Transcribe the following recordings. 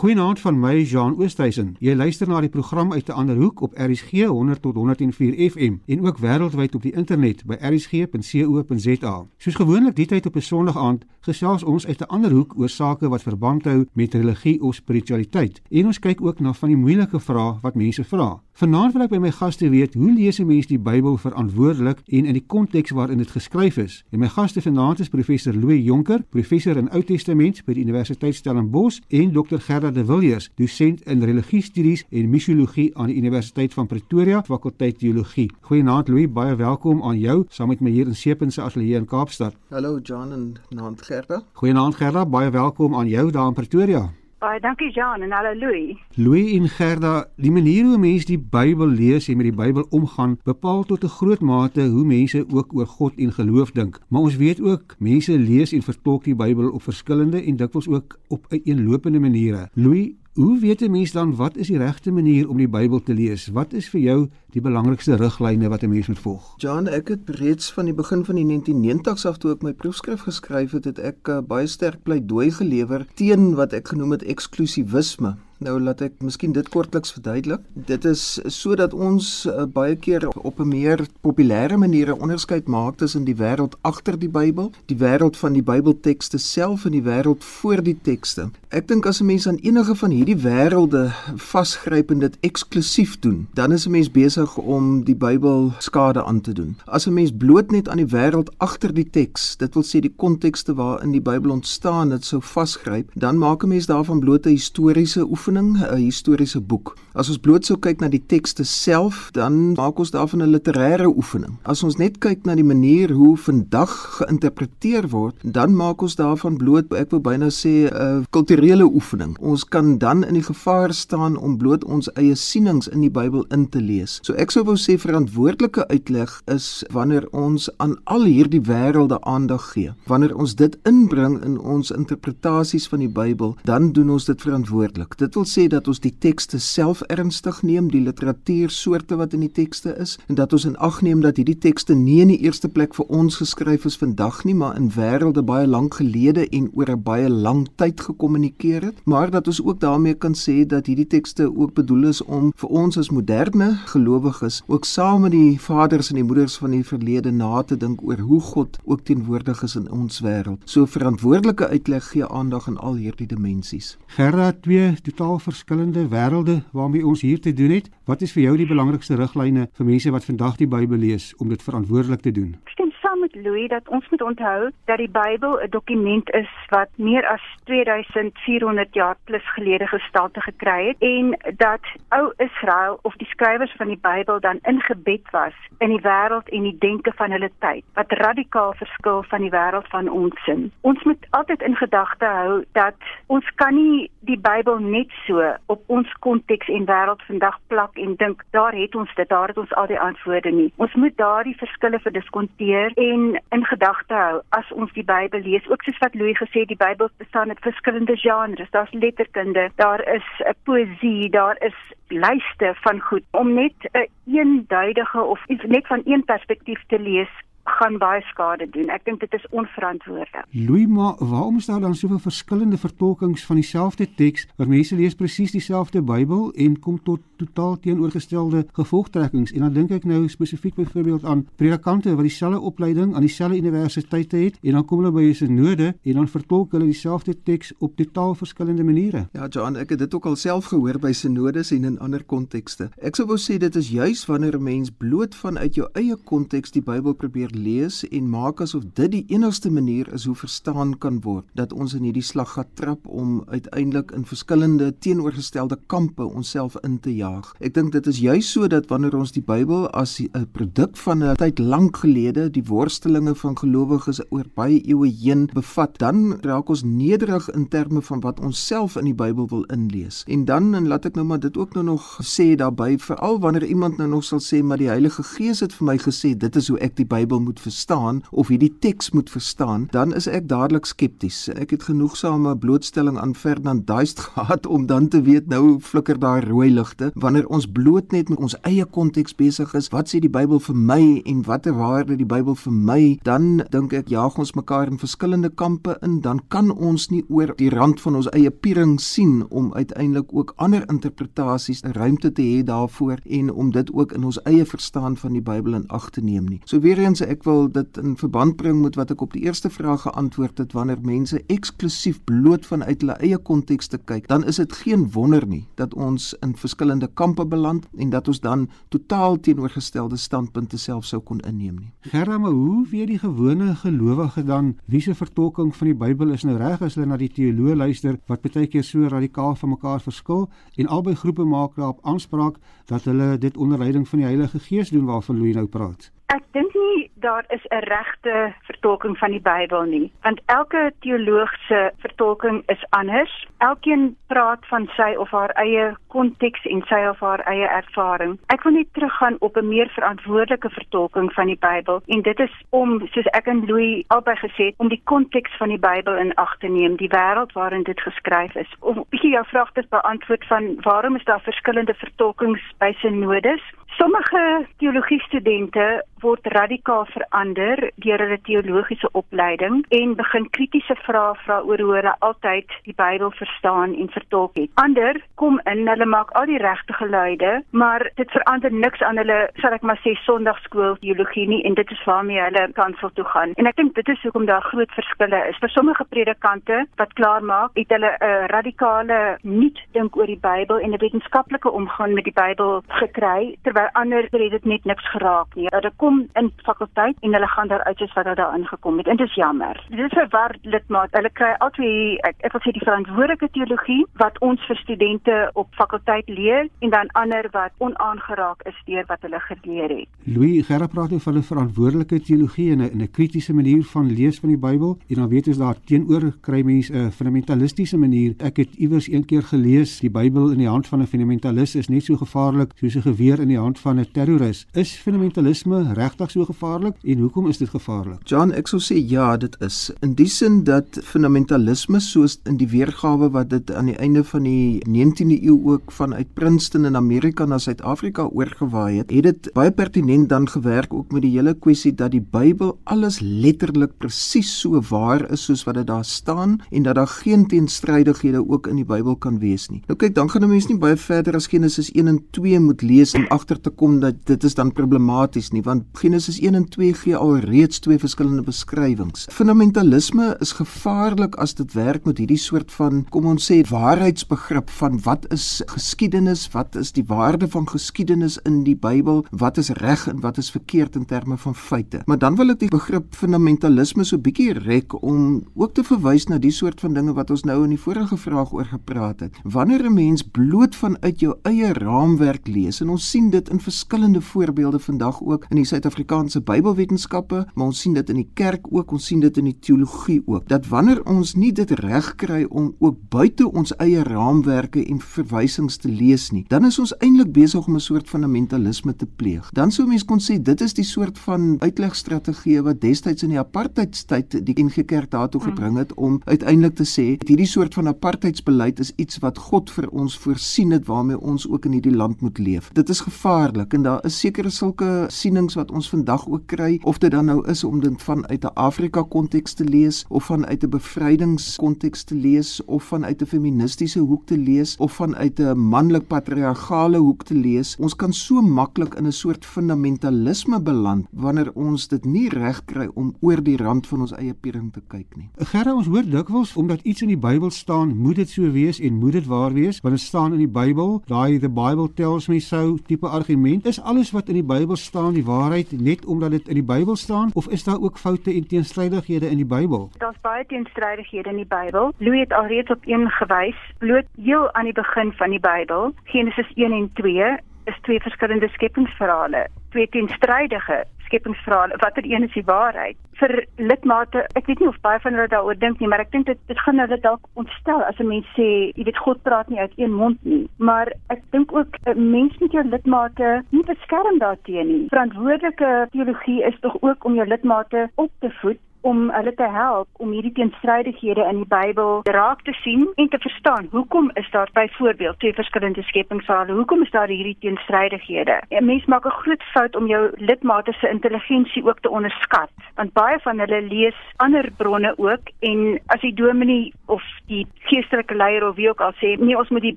Goeienaand van my Jean Oosthuizen. Jy luister na die program uit 'n ander hoek op RSG 100 tot 104 FM en ook wêreldwyd op die internet by rsg.co.za. Soos gewoonlik die tyd op 'n Sondag aand gesels ons uit 'n ander hoek oor sake wat verband hou met religie of spiritualiteit. En ons kyk ook na van die moeilike vrae wat mense vra. Vanaand wil ek by my gaste weet hoe lees 'n mens die Bybel verantwoordelik en in die konteks waarin dit geskryf is. En my gaste vanaand is professor Louis Jonker, professor in Ou Testament by die Universiteit Stellenbosch en Dr. Gerda de Villiers, dosent in religiestudies en missiologie aan die Universiteit van Pretoria, fakulteit teologie. Goeienaand Louis, baie welkom aan jou saam met my hier in Sepen se ateljee in Kaapstad. Hallo John en naand Gerda. Goeienaand Gerda, baie welkom aan jou daar in Pretoria. Baie dankie Jean en hallo Louis. Louis en Gerda, die manier hoe mense die Bybel lees en met die Bybel omgaan, bepaal tot 'n groot mate hoe mense ook oor God en geloof dink. Maar ons weet ook mense lees en vertolk die Bybel op verskillende en dikwels ook op uiteenlopende maniere. Louis, Hoe weet 'n mens dan wat is die regte manier om die Bybel te lees? Wat is vir jou die belangrikste riglyne wat 'n mens moet volg? John, ek het reeds van die begin van die 1990s af toe ek my proefskrif geskryf het, het ek uh, baie sterk pleidooi gelewer teen wat ek genoem het eksklusivisme. Nou laat ek miskien dit kortliks verduidelik. Dit is sodat ons uh, baie keer op 'n meer populêre manier 'n onderskeid maak tussen die wêreld agter die Bybel, die wêreld van die Bybeltekste self en die wêreld voor die tekste. Ek dink as 'n mens aan enige van hierdie wêrelde vasgryp en dit eksklusief doen, dan is 'n mens besig om die Bybel skade aan te doen. As 'n mens bloot net aan die wêreld agter die teks, dit wil sê die kontekste waarin die Bybel ontstaan, dit sou vasgryp, dan maak 'n mens daarvan bloot 'n historiese oefening oefening, 'n historiese boek. As ons bloot sou kyk na die tekste self, dan maak ons daarvan 'n literêre oefening. As ons net kyk na die manier hoe vandag geïnterpreteer word, dan maak ons daarvan bloot, ek wil byna sê 'n kulturele oefening. Ons kan dan in die gevaar staan om bloot ons eie sienings in die Bybel in te lees. So ek sou wou sê verantwoordelike uitleg is wanneer ons aan al hierdie wêrelde aandag gee. Wanneer ons dit inbring in ons interpretasies van die Bybel, dan doen ons dit verantwoordelik. Dit wil sê dat ons die tekste self ernstig neem, die literatuursoorte wat in die tekste is, en dat ons in ag neem dat hierdie tekste nie in die eerste plek vir ons geskryf is vandag nie, maar in wêrelde baie lank gelede en oor 'n baie lang tyd gekommunikeer het, maar dat ons ook daarmee kan sê dat hierdie tekste ook bedoel is om vir ons as moderne gelowiges ook saam met die vaders en die moeders van die verlede na te dink oor hoe God ook teenwoordig is in ons wêreld. So verantwoordelike uitleg gee aandag aan al hierdie dimensies. Gerda 2 totaal totaal verskillende wêrelde waarmee ons hier te doen het. Wat is vir jou die belangrikste riglyne vir mense wat vandag die Bybel lees om dit verantwoordelik te doen? Stem saam met Louis dat ons moet onthou dat die Bybel 'n dokument is wat meer as 2400 jaar plus gelede gestalte gekry het en dat ou Israel of die skrywers van die Bybel dan ingebed was in die wêreld en die denke van hulle tyd wat radikaal verskil van die wêreld van ons sin. Ons moet altyd in gedagte hou dat ons kan nie die Bybel net so op ons konteks en wêreld vandag plak en dink daar het ons dit, daar het ons al die antwoorde nie. Ons moet daardie verskille verdiskonteer en in gedagte hou as ons die Bybel lees. Ook soos wat Louis gesê die Bybel bestaan uit verskillende genres. Daar's letterkunde, daar is 'n poësie, daar is lyste van goed om net 'n een eenduidige of net van een perspektief te lees gaan baie skade doen. Ek dink dit is onverantwoordelik. Louis, maar waarom is daar dan soveel verskillende vertolkings van dieselfde teks waar mense lees presies dieselfde Bybel en kom tot totaal teenoorgestelde gevolgtrekkings? En dan dink ek nou spesifiek byvoorbeeld aan predikante wat dieselfde opleiding aan dieselfde universiteite het en dan kom hulle by 'n synode en dan vertolk hulle dieselfde teks op totaal verskillende maniere. Ja, John, ek het dit ook al self gehoor by synodes en in ander kontekste. Ek sou wou sê dit is juis wanneer 'n mens bloot vanuit jou eie konteks die Bybel probeer lees en maak asof dit die enigste manier is hoe verstaan kan word dat ons in hierdie slag gaan trap om uiteindelik in verskillende teenoorgestelde kampe onsself in te jaag. Ek dink dit is juis so dat wanneer ons die Bybel as 'n produk van 'n tyd lank gelede, die worstelinge van gelowiges oor baie eeue heen bevat, dan raak ons nederig in terme van wat ons self in die Bybel wil inlees. En dan en laat ek nou maar dit ook nou nog sê daarbey, veral wanneer iemand nou nog sal sê maar die Heilige Gees het vir my gesê dit is hoe ek die Bybel Bybel moet verstaan of hierdie teks moet verstaan, dan is ek dadelik skepties. Ek het genoegsame blootstelling aan Ferdinand Duist gehad om dan te weet nou flikker daar rooi ligte wanneer ons bloot net met ons eie konteks besig is. Wat sê die Bybel vir my en watter waarde die Bybel vir my? Dan dink ek jaag ons mekaar in verskillende kampe in, dan kan ons nie oor die rand van ons eie piering sien om uiteindelik ook ander interpretasies 'n ruimte te hê daarvoor en om dit ook in ons eie verstaan van die Bybel in ag te neem nie. So weer eens ek wil dit in verband bring met wat ek op die eerste vraag geantwoord het wanneer mense eksklusief bloot vanuit hulle eie konteks te kyk, dan is dit geen wonder nie dat ons in verskillende kampe beland en dat ons dan totaal teenoorgestelde standpunte self sou kon inneem nie. Gerda, maar hoe weet die gewone gelowige dan wie se vertolking van die Bybel is nou reg as hulle na die teoloë luister wat baie keer so radikaal van mekaar verskil en albei groepe maak daarop aanspraak dat hulle dit onder leiding van die Heilige Gees doen waarvan Louis nou praat? Ek dink nie daar is 'n regte vertolking van die Bybel nie, want elke teoloog se vertolking is anders. Elkeen praat van sy of haar eie konteks en sy of haar eie ervaring. Ek wil net teruggaan op 'n meer verantwoordelike vertolking van die Bybel en dit is om soos ek en Louis albei gesê het, om die konteks van die Bybel in ag te neem, die wêreld waarin dit geskryf is. Om 'n bietjie jou vraag te beantwoord van waarom is daar verskillende vertolkings by synodes? Sommige teologiestudente word radikaal verander deur hulle teologiese opleiding en begin kritiese vrae vra oor hoe hulle altyd die Bybel verstaan en vertolk het. Ander kom in, hulle maak al die regte geluide, maar dit verander niks aan hulle, sal ek maar sê, sonndagskool teologie nie en dit is waarmee hulle kansel toe gaan. En ek dink dit is hoekom daar groot verskille is. Vir sommige predikante wat klaar maak, het hulle 'n radikale nuut dink oor die Bybel en 'n wetenskaplike omgang met die Bybel gekry, terwyl ander het dit net niks geraak nie. Hulle kom in fakulteit en hulle gaan daar uit soos wat hulle daar ingekom het. En dit is jammer. Dit is waar lidmaat. Hulle kry altyd ek, ek wil sê die verantwoordelike teologie wat ons vir studente op fakulteit leer en dan ander wat onaangeraak is deur wat hulle geleer het. Louis Gerra praat oor hulle verantwoordelike teologie en 'n 'n kritiese manier van lees van die Bybel en dan weet ons daar teenoor kry mense 'n fundamentalistiese manier. Ek het iewers een keer gelees die Bybel in die hand van 'n fundamentalis is net so gevaarlik soos 'n geweer in die hand van 'n terroris. Is fundamentalisme regtig so gevaarlik en hoekom is dit gevaarlik? John, ek sou sê ja, dit is. In die sin dat fundamentalisme soos in die weergawe wat dit aan die einde van die 19de eeu ook vanuit Princeton in Amerika na Suid-Afrika oorgewaai het, het dit baie pertinent dan gewerk ook met die hele kwessie dat die Bybel alles letterlik presies so waar is soos wat dit daar staan en dat daar geen teenstrydighede ook in die Bybel kan wees nie. Nou kyk, dan gaan 'n mens nie baie verder as Genesis 1 en 2 moet lees om agter te kom dat dit is dan problematies nie, want Genesis 1 en 2 gee al reeds twee verskillende beskrywings. Fundamentalisme is gevaarlik as dit werk met hierdie soort van kom ons sê waarheidsbegrip van wat is geskiedenis, wat is die waarde van geskiedenis in die Bybel, wat is reg en wat is verkeerd in terme van feite. Maar dan wil ek die begrip fundamentalisme so bietjie rek om ook te verwys na die soort van dinge wat ons nou in die vorige vraag oor gepraat het. Wanneer 'n mens bloot vanuit jou eie raamwerk lees en ons sien dit in verskillende voorbeelde vandag ook in die Suid-Afrikaanse Bybelwetenskappe, maar ons sien dit in die kerk ook, ons sien dit in die teologie ook. Dat wanneer ons nie dit reg kry om ook buite ons eie raamwerke en verwysings te lees nie, dan is ons eintlik besig om 'n soort fundamentalisme te pleeg. Dan sou mens kon sê dit is die soort van uitlegstrategie wat destyds in die apartheidstyd die NG Kerk daartoe gebring het om uiteindelik te sê hierdie soort van apartheidsbeleid is iets wat God vir ons voorsien het waarmee ons ook in hierdie land moet leef. Dit is gevaarlik en daar is sekere sulke sienings wat ons vandag ook kry of dit dan nou is om dit vanuit 'n Afrika konteks te lees of vanuit 'n bevrydingskonteks te lees of vanuit 'n feministiese hoek te lees of vanuit 'n manlik patriargale hoek te lees. Ons kan so maklik in 'n soort fundamentalisme beland wanneer ons dit nie reg kry om oor die rand van ons eie piering te kyk nie. Gerra, ons hoor dikwels omdat iets in die Bybel staan, moet dit so wees en moet dit waar wees, want dit staan in die Bybel, daai the Bible tells me so tipe argument. Is alles wat in die Bybel staan die waarheid net omdat dit in die Bybel staan of is daar ook foute en teenstrydighede in die Bybel? Daar's baie teenstrydighede in die Bybel. Louis het alreeds op een gewys, bloot heel aan die begin van die Bybel, Genesis 1 en 2 is twee verskillende skepingsverhale, twee teenstrydige skepingsverhale, watter een is die waarheid? Vir lidmate, ek weet nie of baie van hulle daaroor dink nie, maar ek dink dit dit gaan hulle dalk ontstel as 'n mens sê, jy weet God praat nie uit een mond nie, maar ek dink ook 'n mens moet jou lidmate nie beskerm daarteenoor nie. Verantwoordelike teologie is tog ook om jou lidmate op te voed om hulle te help om hierdie teenstrydighede in die Bybel raak te sien en te verstaan. Hoekom is daar byvoorbeeld twee verskillende skepingsverhale? Hoekom is daar hierdie teenstrydighede? 'n Mens maak 'n groot fout om jou lidmate se intelligensie ook te onderskat, want baie van hulle lees ander bronne ook en as die dominee of die geestelike leier of wie ook al sê, nee, ons moet die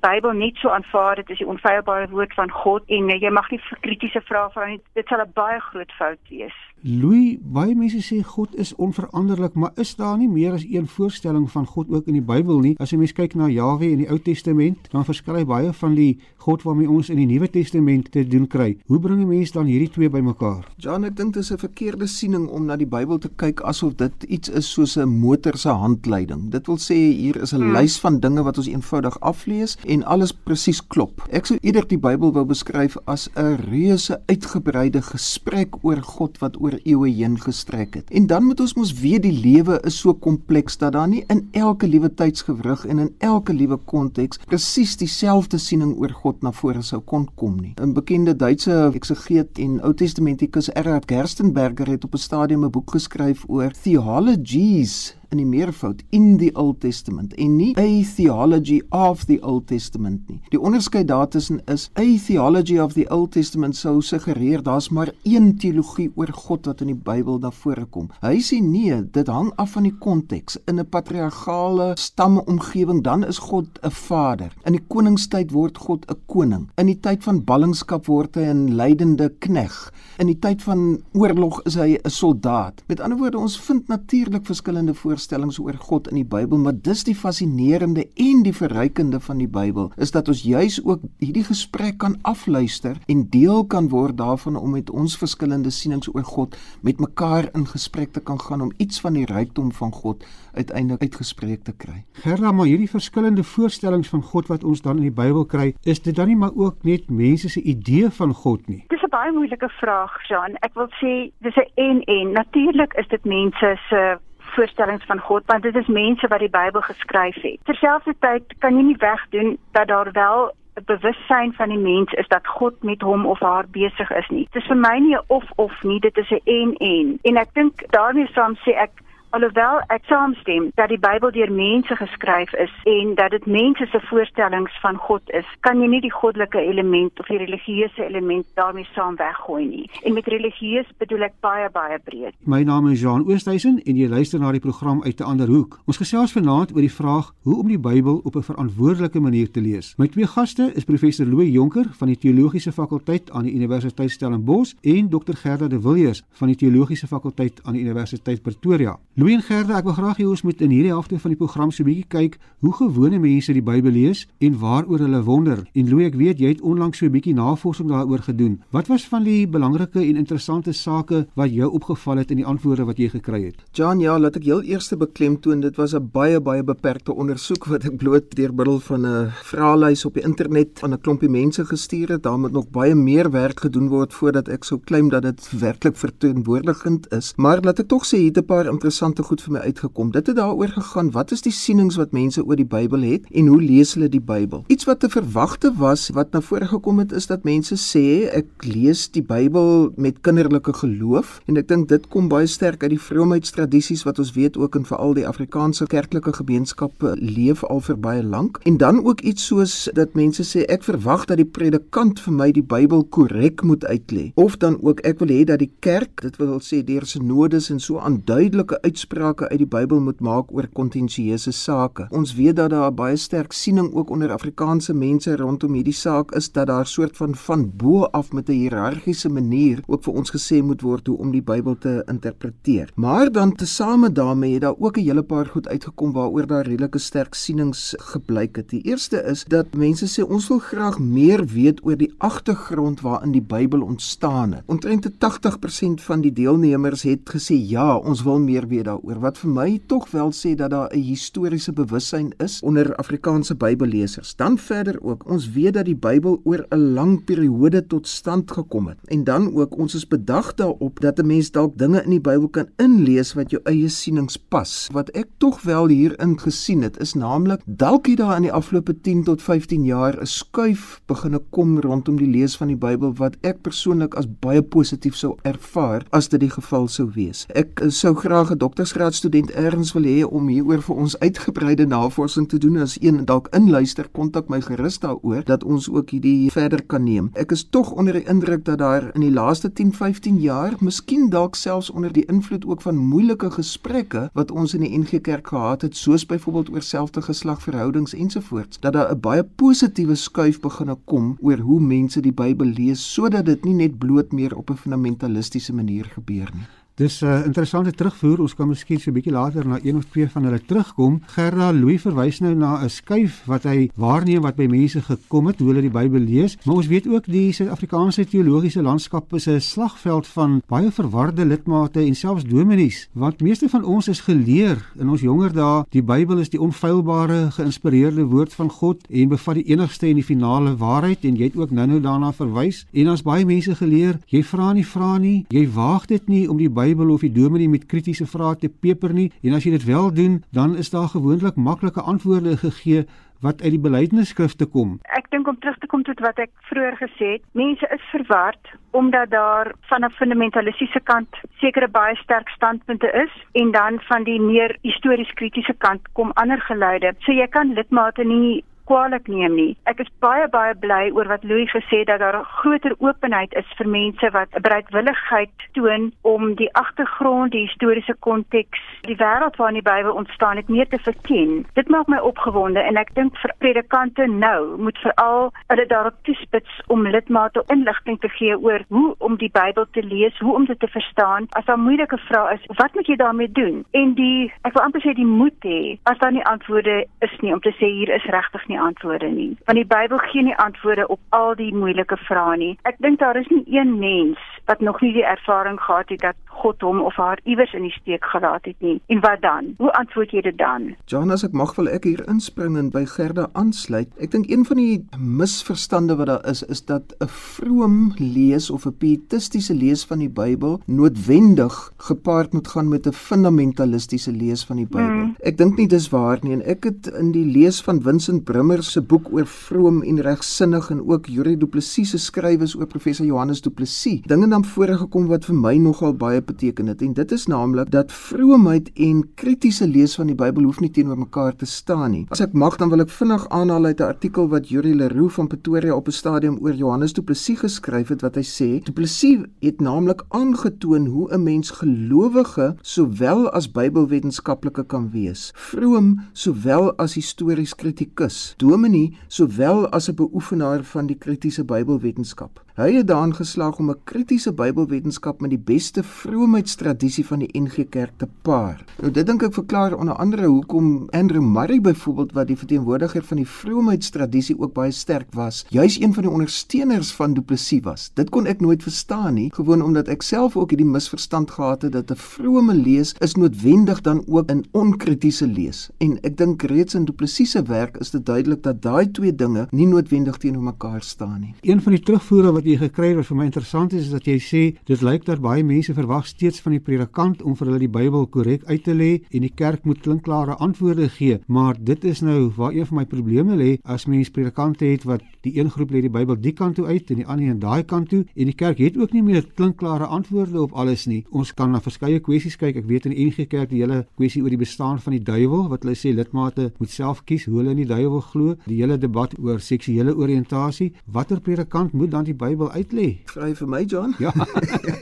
Bybel net so aanvaar, dit is die onfeilbare woord van God en jy mag nie kritiese vrae vra nie. Dit sal 'n baie groot fout wees. Louis, baie mense sê God is onveranderlik, maar is daar nie meer as een voorstelling van God ook in die Bybel nie? As jy mens kyk na Jahwe in die Ou Testament, dan verskry baie van die God waarmee ons in die Nuwe Testament te doen kry. Hoe bring 'n mens dan hierdie twee bymekaar? John, ek dink dit is 'n verkeerde siening om na die Bybel te kyk asof dit iets is soos 'n motor se handleiding. Dit wil sê hier is 'n hmm. lys van dinge wat ons eenvoudig aflees en alles presies klop. Ek sou eerder die Bybel wou beskryf as 'n reuse uitgebreide gesprek oor God wat oor oor eeue heen gestrek het. En dan moet ons mos weet die lewe is so kompleks dat daar nie in elke liewe tydsgewrig en in elke liewe konteks presies dieselfde siening oor God na vore sou kon kom nie. 'n Bekende Duitse eksegeet en Ou Testamentikus Erhard Gerstenberger het op 'n stadium 'n boek geskryf oor theologies in die meervoud in die Old Testament en nie a theology of the Old Testament nie. Die onderskeid daartussen is a theology of the Old Testament sou suggereer daar's maar een teologie oor God wat in die Bybel daar voorkom. Hy sê nee, dit hang af van die konteks. In 'n patriargale stamomgewing dan is God 'n vader. In die koningstyd word God 'n koning. In die tyd van ballingskap word hy 'n lydende knegg. In die tyd van oorlog is hy 'n soldaat. Met ander woorde, ons vind natuurlik verskillende voorstellings voorstellings oor God in die Bybel, maar dis die fascinerende en die verrykende van die Bybel, is dat ons juis ook hierdie gesprek kan afluister en deel kan word daarvan om met ons verskillende sienings oor God met mekaar in gesprek te kan gaan om iets van die rykdom van God uiteindelik uitgespreek te kry. Gerda, maar hierdie verskillende voorstellings van God wat ons dan in die Bybel kry, is dit dan nie maar ook net mense se idee van God nie? Dis 'n baie moeilike vraag, Jean. Ek wil sê dis 'n en en. Natuurlik is dit mense se voorstellings van God want dit is mense wat die Bybel geskryf het. Terselfdertyd kan jy nie wegdoen dat daar wel 'n bewussyn van die mens is dat God met hom of haar besig is nie. Dit is vir my nie 'n of of nie, dit is 'n en en. En ek dink daarmee saam sê ek Alhoewel ek saamstem dat die Bybel deur mense geskryf is en dat dit mense se voorstellings van God is, kan jy nie die goddelike element of die religieuse element daarmee saam weggooi nie. En met religieus bedoel ek baie baie breed. My naam is Jean Oosthuizen en jy luister na die program uit 'n ander hoek. Ons gesels vanaand oor die vraag hoe om die Bybel op 'n verantwoordelike manier te lees. My twee gaste is professor Louw Jonker van die Teologiese Fakulteit aan die Universiteit Stellenbosch en Dr Gerda de Villiers van die Teologiese Fakulteit aan die Universiteit Pretoria. Louis en Gerda, ek wil graag hê ons moet in hierdie helfte van die program so 'n bietjie kyk hoe gewone mense die Bybel lees en waaroor hulle wonder. En Louis, ek weet jy het onlangs so 'n bietjie navorsing daaroor gedoen. Wat was van die belangrike en interessante sake wat jou opgeval het in die antwoorde wat jy gekry het? John, ja, laat ek heel eers beklemtoon dit was 'n baie baie beperkte ondersoek wat ek bloot deur middel van 'n vraelys op die internet aan 'n klompie mense gestuur het. Daar moet nog baie meer werk gedoen word voordat ek sou claim dat dit werklik verteenwoordigend is. Maar laat ek tog sê hier 'n paar interessante interessante goed vir my uitgekom. Dit het daaroor gegaan wat is die sienings wat mense oor die Bybel het en hoe lees hulle die Bybel? Iets wat te verwagte was wat na vore gekom het is dat mense sê ek lees die Bybel met kinderlike geloof en ek dink dit kom baie sterk uit die vroomheidstradisies wat ons weet ook in veral die Afrikaanse kerklike gemeenskappe leef al vir baie lank. En dan ook iets soos dat mense sê ek verwag dat die predikant vir my die Bybel korrek moet uitlê of dan ook ek wil hê dat die kerk, dit wil sê deur synodes en so aanduidelike uitsprake uitsprake uit die Bybel moet maak oor kontensieuse sake. Ons weet dat daar baie sterk siening ook onder Afrikaanse mense rondom hierdie saak is dat daar 'n soort van van bo af met 'n hiërargiese manier ook vir ons gesê moet word hoe om die Bybel te interpreteer. Maar dan tesame daarmee het daar ook 'n hele paar goed uitgekom waaroor daar redelike sterk sienings gebleik het. Die eerste is dat mense sê ons wil graag meer weet oor die agtergrond waarin die Bybel ontstaan het. Omtrent 80% van die deelnemers het gesê ja, ons wil meer weet daaroor wat vir my tog wel sê dat daar 'n historiese bewussyn is onder Afrikaanse Bybellesers. Dan verder ook, ons weet dat die Bybel oor 'n lang periode tot stand gekom het. En dan ook ons is bedag daarop dat 'n mens dalk dinge in die Bybel kan inlees wat jou eie sienings pas. Wat ek tog wel hierin gesien het, is naamlik dalk hier daar in die afgelope 10 tot 15 jaar 'n skuif begine kom rondom die lees van die Bybel wat ek persoonlik as baie positief sou ervaar as dit die geval sou wees. Ek eh, sou graag 'n doktorsgraad student erns wil hê om hieroor vir ons uitgebreide navorsing te doen as een dalk inluister kontak my gerus daaroor dat ons ook hierdie verder kan neem. Ek is tog onder die indruk dat daar in die laaste 10, 15 jaar, miskien dalk selfs onder die invloed ook van moeilike gesprekke wat ons in die NG Kerk gehad het, soos byvoorbeeld oor selfde geslagverhoudings ensovoorts, dat daar 'n baie positiewe skuif begine kom oor hoe mense die Bybel lees sodat dit nie net bloot meer op 'n fundamentalistiese manier gebeur nie. Dis 'n uh, interessante terugvoer. Ons kan miskien so 'n bietjie later na een of twee van hulle terugkom. Gerda Louw verwys nou na 'n skuif wat hy waarneem wat by mense gekom het hoe hulle die Bybel lees, maar ons weet ook die Suid-Afrikaanse teologiese landskap is 'n slagveld van baie verwarde lidmate en selfs dominees, want meeste van ons is geleer in ons jonger dae die Bybel is die onfeilbare, geïnspireerde woord van God en bevat die enigste en die finale waarheid en jy het ook nou-nou daarna verwys. En ons baie mense geleer, jy vra nie vra nie, jy waag dit nie om die Bybel Bybel of die dominee met kritiese vrae te peper nie en as jy dit wel doen, dan is daar gewoonlik maklike antwoorde gegee wat uit die belydenisskrifte kom. Ek dink om terug te kom tot wat ek vroeër gesê het, mense is verward omdat daar van 'n fundamentalistiese kant sekere baie sterk standpunte is en dan van die meer histories kritiese kant kom ander geluide. So jy kan lidmate nie kwaliek neem nie. Ek is baie baie bly oor wat Louis gesê het dat daar 'n groter openheid is vir mense wat bereidwilligheid toon om die agtergrond, die historiese konteks, die wêreld waarin die Bybel ontstaan het meer te verken. Dit maak my opgewonde en ek dink vir predikante nou moet veral hulle daarop toespits om lidmate inligting te gee oor hoe om die Bybel te lees, hoe om dit te verstaan. As daar moeilike vrae is, wat moet jy daarmee doen? En die ek wil amper sê die moed hê as daar nie antwoorde is nie om te sê hier is regtig nie antwoorde nie. Want die Bybel gee nie antwoorde op al die moeilike vrae nie. Ek dink daar is nie een mens wat nog nie die ervaring gehad het dat God hom of haar iewers in die steek gelaat het nie. En wat dan? Hoe antwoord jy dit dan? Jonas, ek mag wel ek hier inspring en by Gerda aansluit. Ek dink een van die misverstande wat daar is, is dat 'n vroom lees of 'n pietistiese lees van die Bybel noodwendig gepaard moet gaan met 'n fundamentalistiese lees van die Bybel. Mm. Ek dink nie dis waar nie en ek het in die lees van Vincent Brimmer se boek oor vroom en regsinnig en ook Juri Du Plessis se skrywes oor professor Johannes Du Plessis dinge dan voorgekom wat vir my nogal baie beteken het en dit is naamlik dat vroomheid en kritiese lees van die Bybel hoef nie teenoor mekaar te staan nie. As ek mag dan wil ek vinnig aanhaal uit 'n artikel wat Yuri Leroux van Pretoria op 'n stadium oor Johannes Du Plessis geskryf het wat hy sê Du Plessis het naamlik aangetoon hoe 'n mens gelowige sowel as Bybelwetenskaplike kan wees. Vroom sowel as histories kritikus. Dominee sowel as 'n beoefenaar van die kritiese Bybelwetenskap. Hy het daarin geslaag om 'n kritiese Bybelwetenskap met die beste vroomheidstradisie van die NG Kerk te paar. Nou dit dink ek verklaar onder andere hoekom Andrew Murray byvoorbeeld wat die verteenwoordiger van die vroomheidstradisie ook baie sterk was, juis een van die ondersteuners van Du Plessis was. Dit kon ek nooit verstaan nie, gewoon omdat ek self ook hierdie misverstand gehad het dat 'n vrome lees is noodwendig dan ook 'n onkritiese lees. En ek dink reeds in Du Plessis se werk is dit duidelik dat daai twee dinge nie noodwendig teenoor mekaar staan nie. Een van die terugvoere wat jy gekry het wat vir my interessant is, is dat jy sê dit lyk dat baie mense verwag steeds van die predikant om vir hulle die Bybel korrek uit te lê en die kerk moet klinkklare antwoorde gee. Maar dit is nou waar een van my probleme lê as mens predikante het wat die een groep lê die Bybel die kant toe uit en die ander aan daai kant toe en die kerk het ook nie meer klinkklare antwoorde op alles nie. Ons kan na verskeie kwessies kyk. Ek weet in die NG Kerk die hele kwessie oor die bestaan van die duiwel wat hulle sê lidmate moet self kies hoe hulle in die duiwel glo. Die hele debat oor seksuele oriëntasie. Watter predikant moet dan die Bybel Bybel uitlê. Vry vir my John? Ja.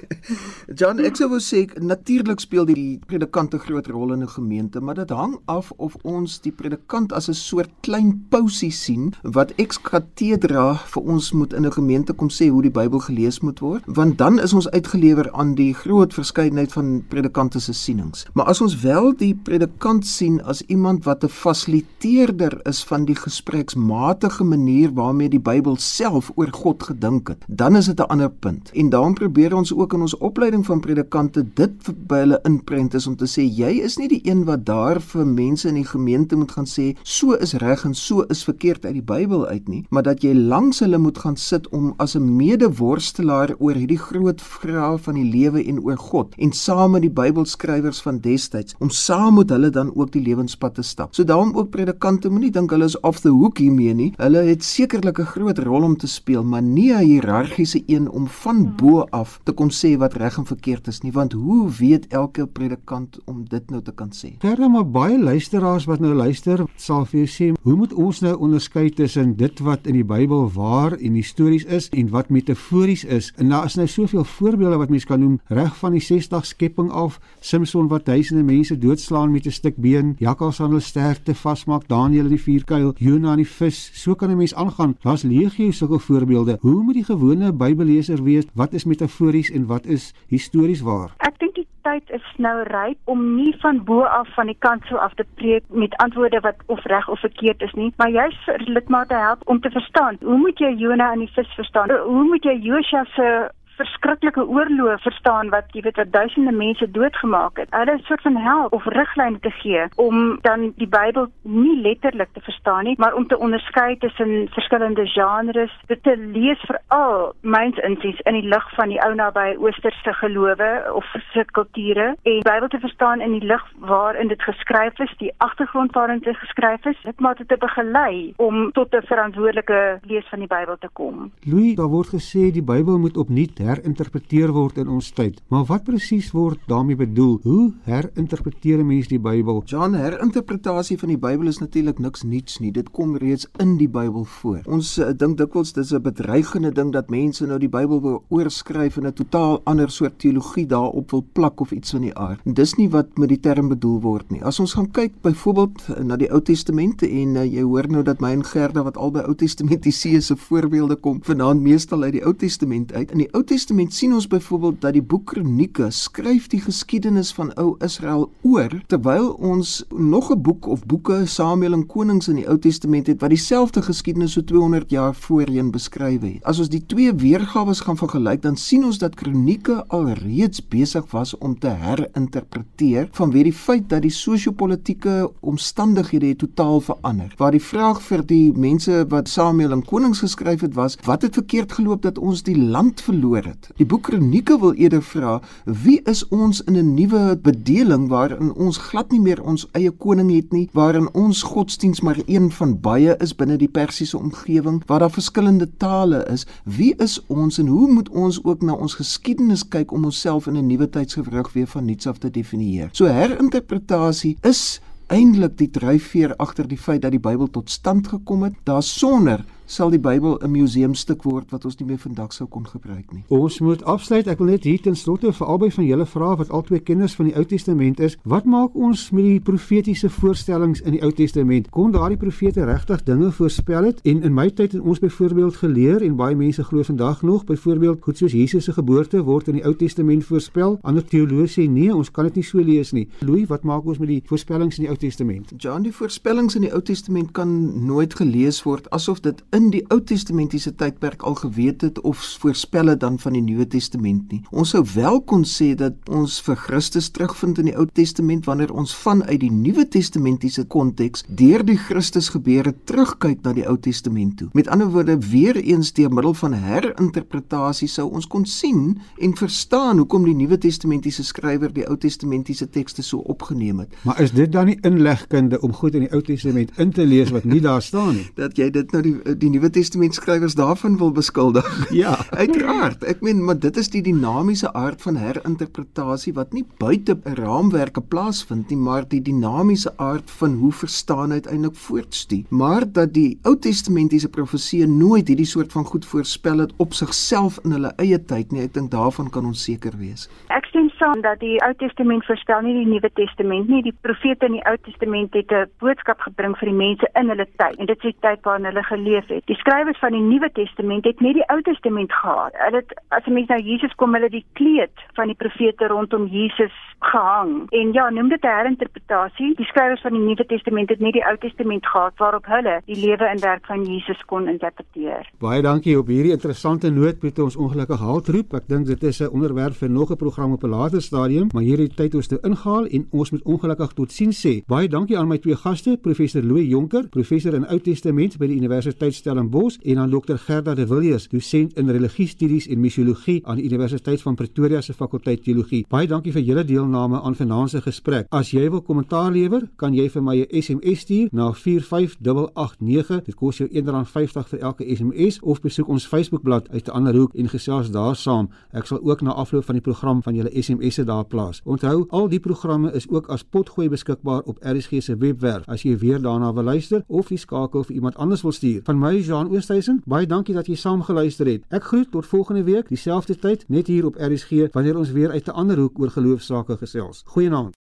John, ek sou wou sê natuurlik speel die predikant 'n groot rol in 'n gemeente, maar dit hang af of ons die predikant as 'n soort klein pausie sien wat ex cathedra vir ons moet in 'n gemeente kom sê hoe die Bybel gelees moet word, want dan is ons uitgelewer aan die groot verskeidenheid van predikante se sienings. Maar as ons wel die predikant sien as iemand wat 'n fasiliteerder is van die gespreksmatige manier waarmee die Bybel self oor God gedink het, dan is dit 'n ander punt. En daarom probeer ons ook in ons opleiding van predikante dit by hulle inprent is om te sê jy is nie die een wat daar vir mense in die gemeente moet gaan sê so is reg en so is verkeerd uit die Bybel uit nie, maar dat jy langs hulle moet gaan sit om as 'n medeworstelaar oor hierdie groot vrae van die lewe en oor God en saam met die Bybelskrywers van destyds om saam met hulle dan ook die lewenspad te stap. So daarom ook predikante moenie dink hulle is off the hook hiermee nie. Hulle het sekerlik 'n groot rol om te speel, maar nie 'n hiërargiese een om van bo af te kon sê wat reg en verkeerd is nie, want hoe weet elke predikant om dit nou te kan sê? Verder maar baie luisteraars wat nou luister, sal vir jou sê, hoe moet ons nou onderskei tussen dit wat in die Bybel waar en histories is en wat metafories is? En daar is nou soveel voorbeelde wat mense kan noem, reg van die 60 skepping af, Samson wat duisende mense doodslaan met 'n stuk been, jakkals aan hulle sterte vasmaak, Daniël in die vuurkuil, Jonah in die vis. So kan 'n mens aangaan. Daar's legio sulke voorbeelde. Hoe moet die gewone Bybelleser weet wat is metafories en wat is histories waar? Ek dink die tyd is nou ryp om nie van bo af van die kansel af te preek met antwoorde wat of reg of verkeerd is nie, maar juist vir lidmate help om te verstaan. Hoe moet jy Jonah in die vis verstaan? Hoe moet jy Josua se verskriklike oorlog verstaan wat jy weet wat duisende mense doodgemaak het. Hulle 'n soort van help of riglyne te gee om dan die Bybel nie letterlik te verstaan nie, maar om te onderskei tussen verskillende genres, dit te lees veral myns insies in die lig van die ou naby oosterse gelowe of se kulture en die Bybel te verstaan in die lig waarin dit geskryf is, die agtergrond waarin dit geskryf is, dit maak dit te begelei om tot 'n verantwoordelike lees van die Bybel te kom. Louis, daar word gesê die Bybel moet opnuut herinterpreteer word in ons tyd. Maar wat presies word daarmee bedoel? Hoe herinterpreteer 'n mens die Bybel? John, herinterpretasie van die Bybel is natuurlik niks nuuts nie. Dit kom reeds in die Bybel voor. Ons uh, dink dikwels dis 'n bedreigende ding dat mense nou die Bybel wil oorskryf en 'n totaal ander soort teologie daarop wil plak of iets van die aard. Dis nie wat met die term bedoel word nie. As ons gaan kyk byvoorbeeld na die Ou Testament en uh, jy hoor nou dat my en Gerda wat albei Ou Testamentiese voorbeelde kom vanaand meestal uit die Ou Testament uit. In die Ou Testament sien ons byvoorbeeld dat die boek Kronieke skryf die geskiedenis van ou Israel oor terwyl ons nog 'n boek of boeke Samuel en Konings in die Ou Testament het wat dieselfde geskiedenis so 200 jaar voorheen beskryf het. As ons die twee weergawe gaan vergelyk, dan sien ons dat Kronieke alreeds besig was om te herinterpreteer vanweë die feit dat die sosio-politiese omstandighede het totaal verander. Waar die vraag vir die mense wat Samuel en Konings geskryf het was, wat het verkeerd geloop dat ons die land verloor het. Die boek Kronieke wil eerder vra, wie is ons in 'n nuwe bedeling waarin ons glad nie meer ons eie koning het nie, waarin ons godsdiens maar een van baie is binne die Persiese omgewing, waar daar verskillende tale is. Wie is ons en hoe moet ons ook na ons geskiedenis kyk om onsself in 'n nuwe tydsgewrig weer van nuuts af te definieer? So herinterpretasie is eintlik die dryfveer agter die feit dat die Bybel tot stand gekom het. Daarsonder sal die Bybel 'n museumstuk word wat ons nie meer vandag sou kon gebruik nie. Ons moet afsluit. Ek wil net hier ten slotte vir albei van julle vra wat albei kenners van die Ou Testament is, wat maak ons met die profetiese voorstellings in die Ou Testament? Kon daardie profete regtig dinge voorspel het? En in my tyd het ons byvoorbeeld geleer en baie mense glo vandag nog, byvoorbeeld goed soos Jesus se geboorte word in die Ou Testament voorspel. Ander teoloë sê nee, ons kan dit nie so lees nie. Louis, wat maak ons met die voorspellings in die Ou Testament? John, die voorspellings in die Ou Testament kan nooit gelees word asof dit in die Ou Testamentiese tydperk al geweet het of voorspel het dan van die Nuwe Testament nie. Ons sou wel kon sê dat ons vir Christus terugvind in die Ou Testament wanneer ons vanuit die Nuwe Testamentiese konteks deur die Christus gebeure terugkyk na die Ou Testament toe. Met ander woorde, weer eens deur middel van herinterpretasie sou ons kon sien en verstaan hoekom die Nuwe Testamentiese skrywer die Ou Testamentiese tekste so opgeneem het. Maar is dit dan nie inlegkunde om goed in die Ou Testament in te lees wat nie daar staan nie? Dat jy dit nou die die Nuwe Testament skrywers daarvan wil beskuldig. Ja, uiteraard. Ek meen, maar dit is die dinamiese aard van herinterpretasie wat nie buite raamwerke plaasvind nie, maar die dinamiese aard van hoe verstaan uiteindelik voortstuur. Maar dat die Ou Testamentiese profeseë nooit hierdie soort van goed voorspel het op sigself in hulle eie tyd nie, ek dink daarvan kan ons seker wees. Ek stem saam dat die Ou Testament voorspel nie die Nuwe Testament nie. Die profete in die Ou Testament het 'n boodskap gebring vir die mense in hulle tyd en dit is die tyd waarin hulle geleef het. Die skrywers van die Nuwe Testament het net die Ou Testament gehad. Hulle het as 'n mens na Jesus kom, hulle die kleed van die profete rondom Jesus gehang. En ja, noem dit 'n herinterpretasie. Die skrywers van die Nuwe Testament het net die Ou Testament gehad waarop hulle die lewe en werk van Jesus kon interpreteer. Baie dankie op hierdie interessante noot met ons ongelukkig haltroep. Ek dink dit is 'n onderwerp vir nog 'n program op 'n later stadium, maar hierdie tyd ons toe ingehaal en ons moet ongelukkig totsiens sê. Baie dankie aan my twee gaste, professor Louw Jonker, professor in Ou Testament by die Universiteit Stellenbosch en aan dokter Gerda de Villiers, dosent in religiestudies en misiologie aan die Universiteit van Pretoria se fakulteit teologie. Baie dankie vir julle deelname aan vanaand se gesprek. As jy wil kommentaar lewer, kan jy vir my 'n SMS stuur na 45889. Dit kos jou R1.50 vir elke SMS of besoek ons Facebookblad uit 'n ander hoek en gesels daar saam. Ek sal ook na afloop van die program van julle SMS'e daar plaas. Onthou, al die programme is ook as potgooi beskikbaar op RSG se webwerf as jy weer daarna wil luister of die skakel vir iemand anders wil stuur. Van my Jean Oosthuizen, baie dankie dat jy saam geluister het. Ek groet tot volgende week, dieselfde tyd, net hier op RSG wanneer ons weer uit 'n ander hoek oor geloofsaake gesels. Goeienaand.